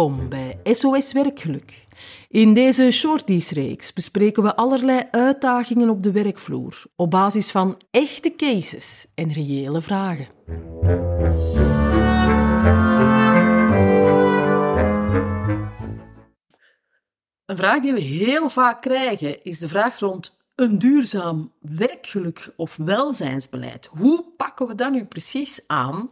Welkom bij SOS Werkgeluk. In deze shorties-reeks bespreken we allerlei uitdagingen op de werkvloer op basis van echte cases en reële vragen. Een vraag die we heel vaak krijgen is de vraag rond een duurzaam werkgeluk of welzijnsbeleid. Hoe pakken we dat nu precies aan?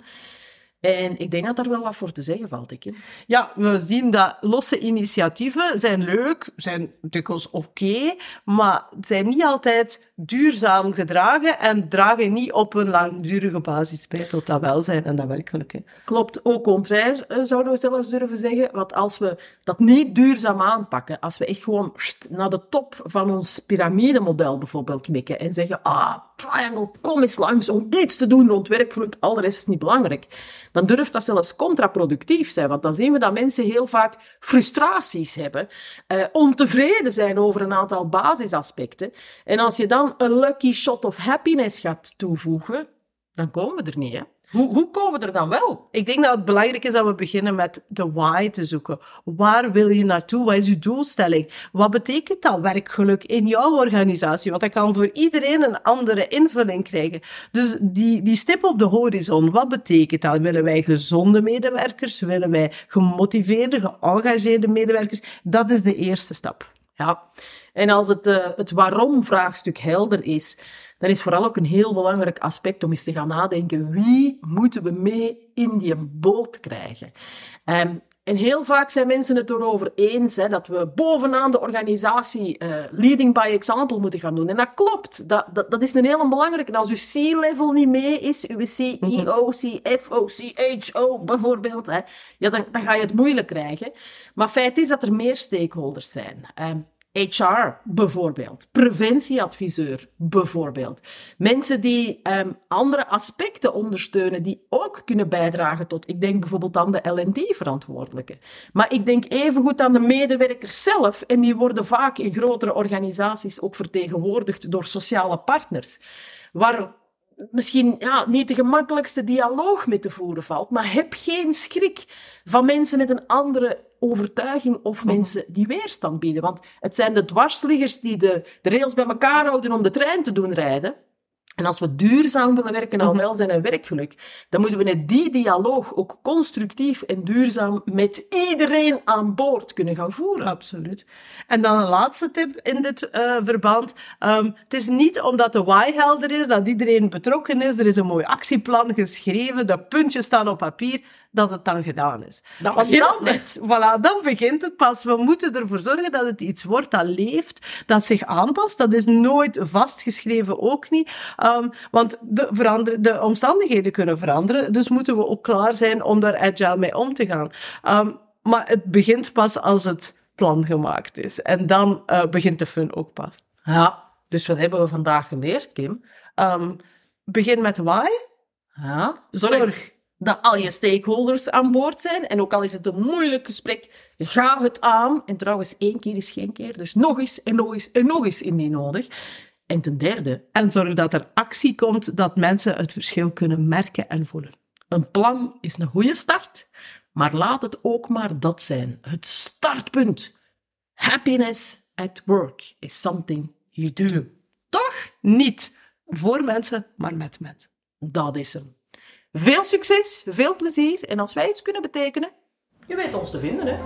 En ik denk dat daar wel wat voor te zeggen valt, ik. Ja, we zien dat losse initiatieven zijn leuk, zijn dikwijls oké, maar zijn niet altijd duurzaam gedragen en dragen niet op een langdurige basis bij tot dat welzijn en dat werkgeluk. Klopt, ook contrair eh, zouden we zelfs durven zeggen. Want als we dat niet duurzaam aanpakken, als we echt gewoon naar de top van ons piramidemodel bijvoorbeeld mikken en zeggen, ah, triangle, kom eens langs om iets te doen rond werkgeluk, al de rest is niet belangrijk dan durft dat zelfs contraproductief zijn. Want dan zien we dat mensen heel vaak frustraties hebben, eh, ontevreden zijn over een aantal basisaspecten. En als je dan een lucky shot of happiness gaat toevoegen, dan komen we er niet, hè? Hoe, hoe komen we er dan wel? Ik denk dat het belangrijk is dat we beginnen met de why te zoeken. Waar wil je naartoe? Wat is je doelstelling? Wat betekent dat werkgeluk in jouw organisatie? Want dat kan voor iedereen een andere invulling krijgen. Dus die, die stip op de horizon, wat betekent dat? Willen wij gezonde medewerkers? Willen wij gemotiveerde, geëngageerde medewerkers? Dat is de eerste stap. Ja, en als het, uh, het waarom-vraagstuk helder is, dan is vooral ook een heel belangrijk aspect om eens te gaan nadenken. Wie moeten we mee in die boot krijgen? Um, en heel vaak zijn mensen het erover eens hè, dat we bovenaan de organisatie uh, leading by example moeten gaan doen. En dat klopt. Dat, dat, is een hele belangrijke. En als uw C-level niet mee is, uw CEO, CFO, CHO bijvoorbeeld, hè, ja, dan, dan ga je het moeilijk krijgen. Maar feit is dat er meer stakeholders zijn. Um, HR bijvoorbeeld, preventieadviseur bijvoorbeeld. Mensen die um, andere aspecten ondersteunen, die ook kunnen bijdragen tot, ik denk bijvoorbeeld aan de L&D-verantwoordelijke. Maar ik denk evengoed aan de medewerkers zelf, en die worden vaak in grotere organisaties ook vertegenwoordigd door sociale partners, waar misschien ja, niet de gemakkelijkste dialoog mee te voeren valt, maar heb geen schrik van mensen met een andere overtuiging of mensen die weerstand bieden. Want het zijn de dwarsliggers die de, de rails bij elkaar houden om de trein te doen rijden. En als we duurzaam willen werken aan mhm. welzijn en werkgeluk, dan moeten we net die dialoog ook constructief en duurzaam met iedereen aan boord kunnen gaan voeren. Absoluut. En dan een laatste tip in dit uh, verband. Um, het is niet omdat de why helder is, dat iedereen betrokken is. Er is een mooi actieplan geschreven, de puntjes staan op papier dat het dan gedaan is. Dan Want dan, het. Voilà, dan begint het pas. We moeten ervoor zorgen dat het iets wordt dat leeft, dat zich aanpast. Dat is nooit vastgeschreven, ook niet. Um, want de, verander, de omstandigheden kunnen veranderen, dus moeten we ook klaar zijn om daar agile mee om te gaan. Um, maar het begint pas als het plan gemaakt is. En dan uh, begint de fun ook pas. Ja, dus wat hebben we vandaag geleerd, Kim? Um, begin met why. Ja, zorg dat al je stakeholders aan boord zijn. En ook al is het een moeilijk gesprek, ga het aan. En trouwens, één keer is geen keer. Dus nog eens en nog eens en nog eens indien nodig. En ten derde... En zorg dat er actie komt, dat mensen het verschil kunnen merken en voelen. Een plan is een goede start, maar laat het ook maar dat zijn. Het startpunt. Happiness at work is something you do. Toch? Niet voor mensen, maar met mensen. Dat is hem. Veel succes, veel plezier en als wij iets kunnen betekenen, je weet ons te vinden hè.